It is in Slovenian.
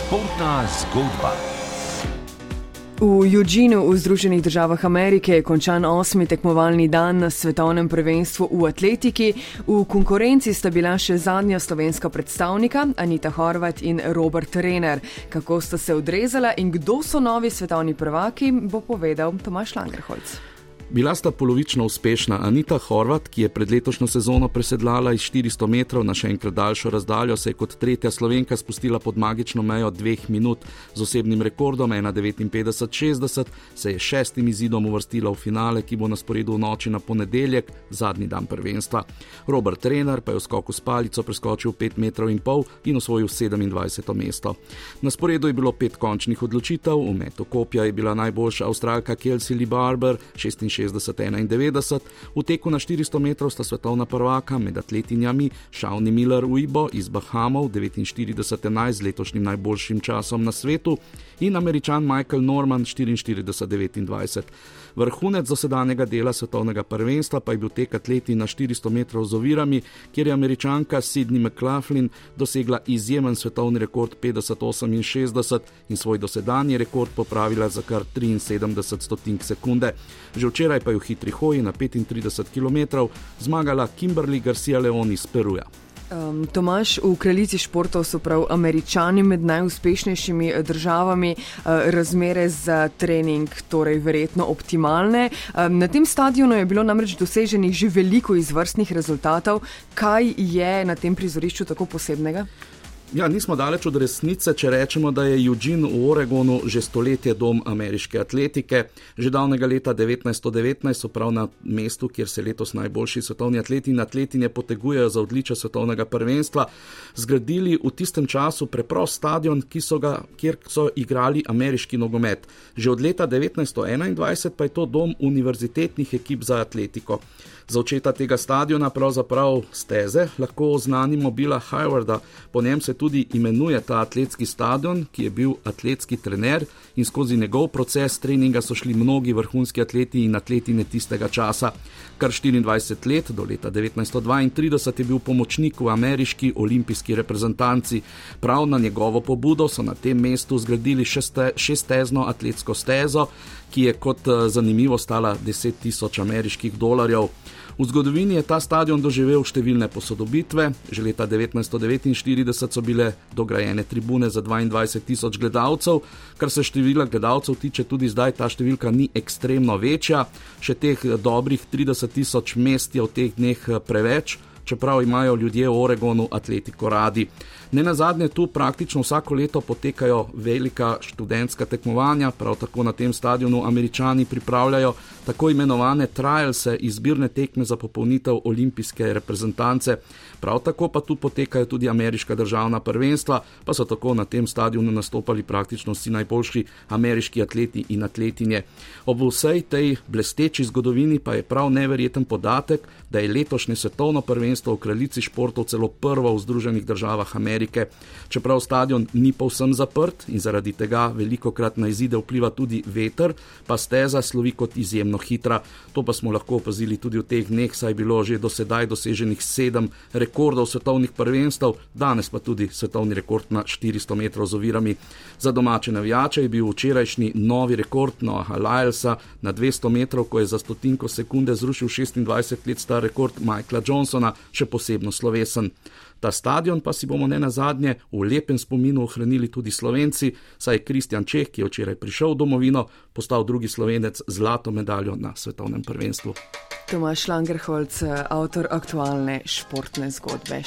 Športna zgodba. V Eugenu v Združenih državah Amerike je končan osmi tekmovalni dan na svetovnem prvenstvu v atletiki. V konkurenci sta bila še zadnja slovenska predstavnika, Anita Horvat in Robert Renner. Kako sta se odrezala in kdo so novi svetovni prvaki, bo povedal Tomaš Langerholz. Bila sta polovično uspešna Anita Horvat, ki je pred letošnjo sezono presedlala iz 400 metrov na še enkrat daljšo razdaljo, se je kot tretja slovenka spustila pod magično mejo dveh minut z osebnim rekordom 1,59-60, se je šestim izidom uvrstila v finale, ki bo na sporedu v noči na ponedeljek, zadnji dan prvenstva. Robert Trener pa je v skoku s palico preskočil 5 metrov in pol in osvojil 27. mesto. Na sporedu je bilo pet končnih odločitev, v metu kopja je bila najboljša avstralka Kelsey Lee Barber 66. 61-91, v teku na 400 metrov sta svetovna prvaka med atletinjami Shawnee Miller Uibo iz Bahamov 49-11 z letošnjim najboljšim časom na svetu in američan Michael Norman 44-29. Vrhunec dosedanjega dela svetovnega prvenstva pa je bil tek atleti na 400 metrov z ovirami, kjer je američanka Sidney McLaughlin dosegla izjemen svetovni rekord 58-60 in svoj dosedanji rekord popravila za kar 73 stotink sekunde. Že včeraj pa je v hitri hoji na 35 km zmagala Kimberly Garcia Leon iz Peruja. Um, Tomaš, v kraljici športov so prav američani med najuspešnejšimi eh, državami, uh, razmere za trening torej verjetno optimalne. Um, na tem stadionu je bilo namreč doseženih že veliko izvrstnih rezultatov. Kaj je na tem prizorišču tako posebnega? Ja, nismo daleč od resnice, če rečemo, da je Eugene v Oregonu že stoletje dom ameriške atletike. Že davnega leta 1919 so prav na mestu, kjer se letos najboljši svetovni atleti in atletinje potegujejo za odličje svetovnega prvenstva, zgradili v tistem času preprost stadion, so ga, kjer so igrali ameriški nogomet. Že od leta 1921 pa je to dom univerzitetnih ekip za atletiko. Za očeta tega stadiona, pravzaprav steze, lahko oznanimo Bila Howarda. Po njem se tudi imenuje ta atletski stadion, ki je bil atletski trener in skozi njegov proces treninga so šli mnogi vrhunski atleti in atletine tistega časa. Kar 24 let, do leta 1932, je bil pomočnik v ameriški olimpijski reprezentanci. Prav na njegovo pobudo so na tem mestu zgradili šestezno atletsko stezo, ki je kot eh, zanimivo stala 10 tisoč ameriških dolarjev. V zgodovini je ta stadion doživel številne posodobitve. Že leta 1949 so bile dograjene tribune za 22 tisoč gledalcev, kar se števila gledalcev tiče, tudi zdaj ta številka ni ekstremno večja, še teh dobrih 30 tisoč mest je v teh dneh eh, preveč čeprav imajo ljudje v Oregonu atletiko radi. Ne na zadnje, tu praktično vsako leto potekajo velika študentska tekmovanja, prav tako na tem stadionu američani pripravljajo tako imenovane trialse, izbirne tekme za popolnitev olimpijske reprezentance. Prav tako pa tu potekajo tudi ameriška državna prvenstva, pa so tako na tem stadionu nastopali praktično vsi najboljši ameriški atleti in atletinje. Ob vsej tej blesteči zgodovini pa je prav neverjeten podatek, da je letošnje svetovno prvenstvo v kraljici športov celo prvo v Združenih državah Amerike. Čeprav stadion ni povsem zaprt in zaradi tega veliko krat na izide vpliva tudi veter, pa steza slovi kot izjemno hitra. To pa smo lahko opazili tudi v teh dneh, saj je bilo že do sedaj doseženih sedem rekordov svetovnih prvenstv, danes pa tudi svetovni rekord na 400 metrov z ovirami. Za domače navijače je bil včerajšnji novi rekord Noah Lylesa na 200 metrov, ko je za stotinko sekunde zrušil 26 let star rekord Michaela Johnsona, še posebno slovesen. Ta stadion pa si bomo ne na zadnje v lepem spominu ohranili tudi slovenci, saj je Kristjan Čeh, ki je včeraj prišel v domovino, postal drugi slovenec z zlato medaljo na svetovnem prvenstvu. Tomaš Langerholc, avtor aktualne športne zgodbe.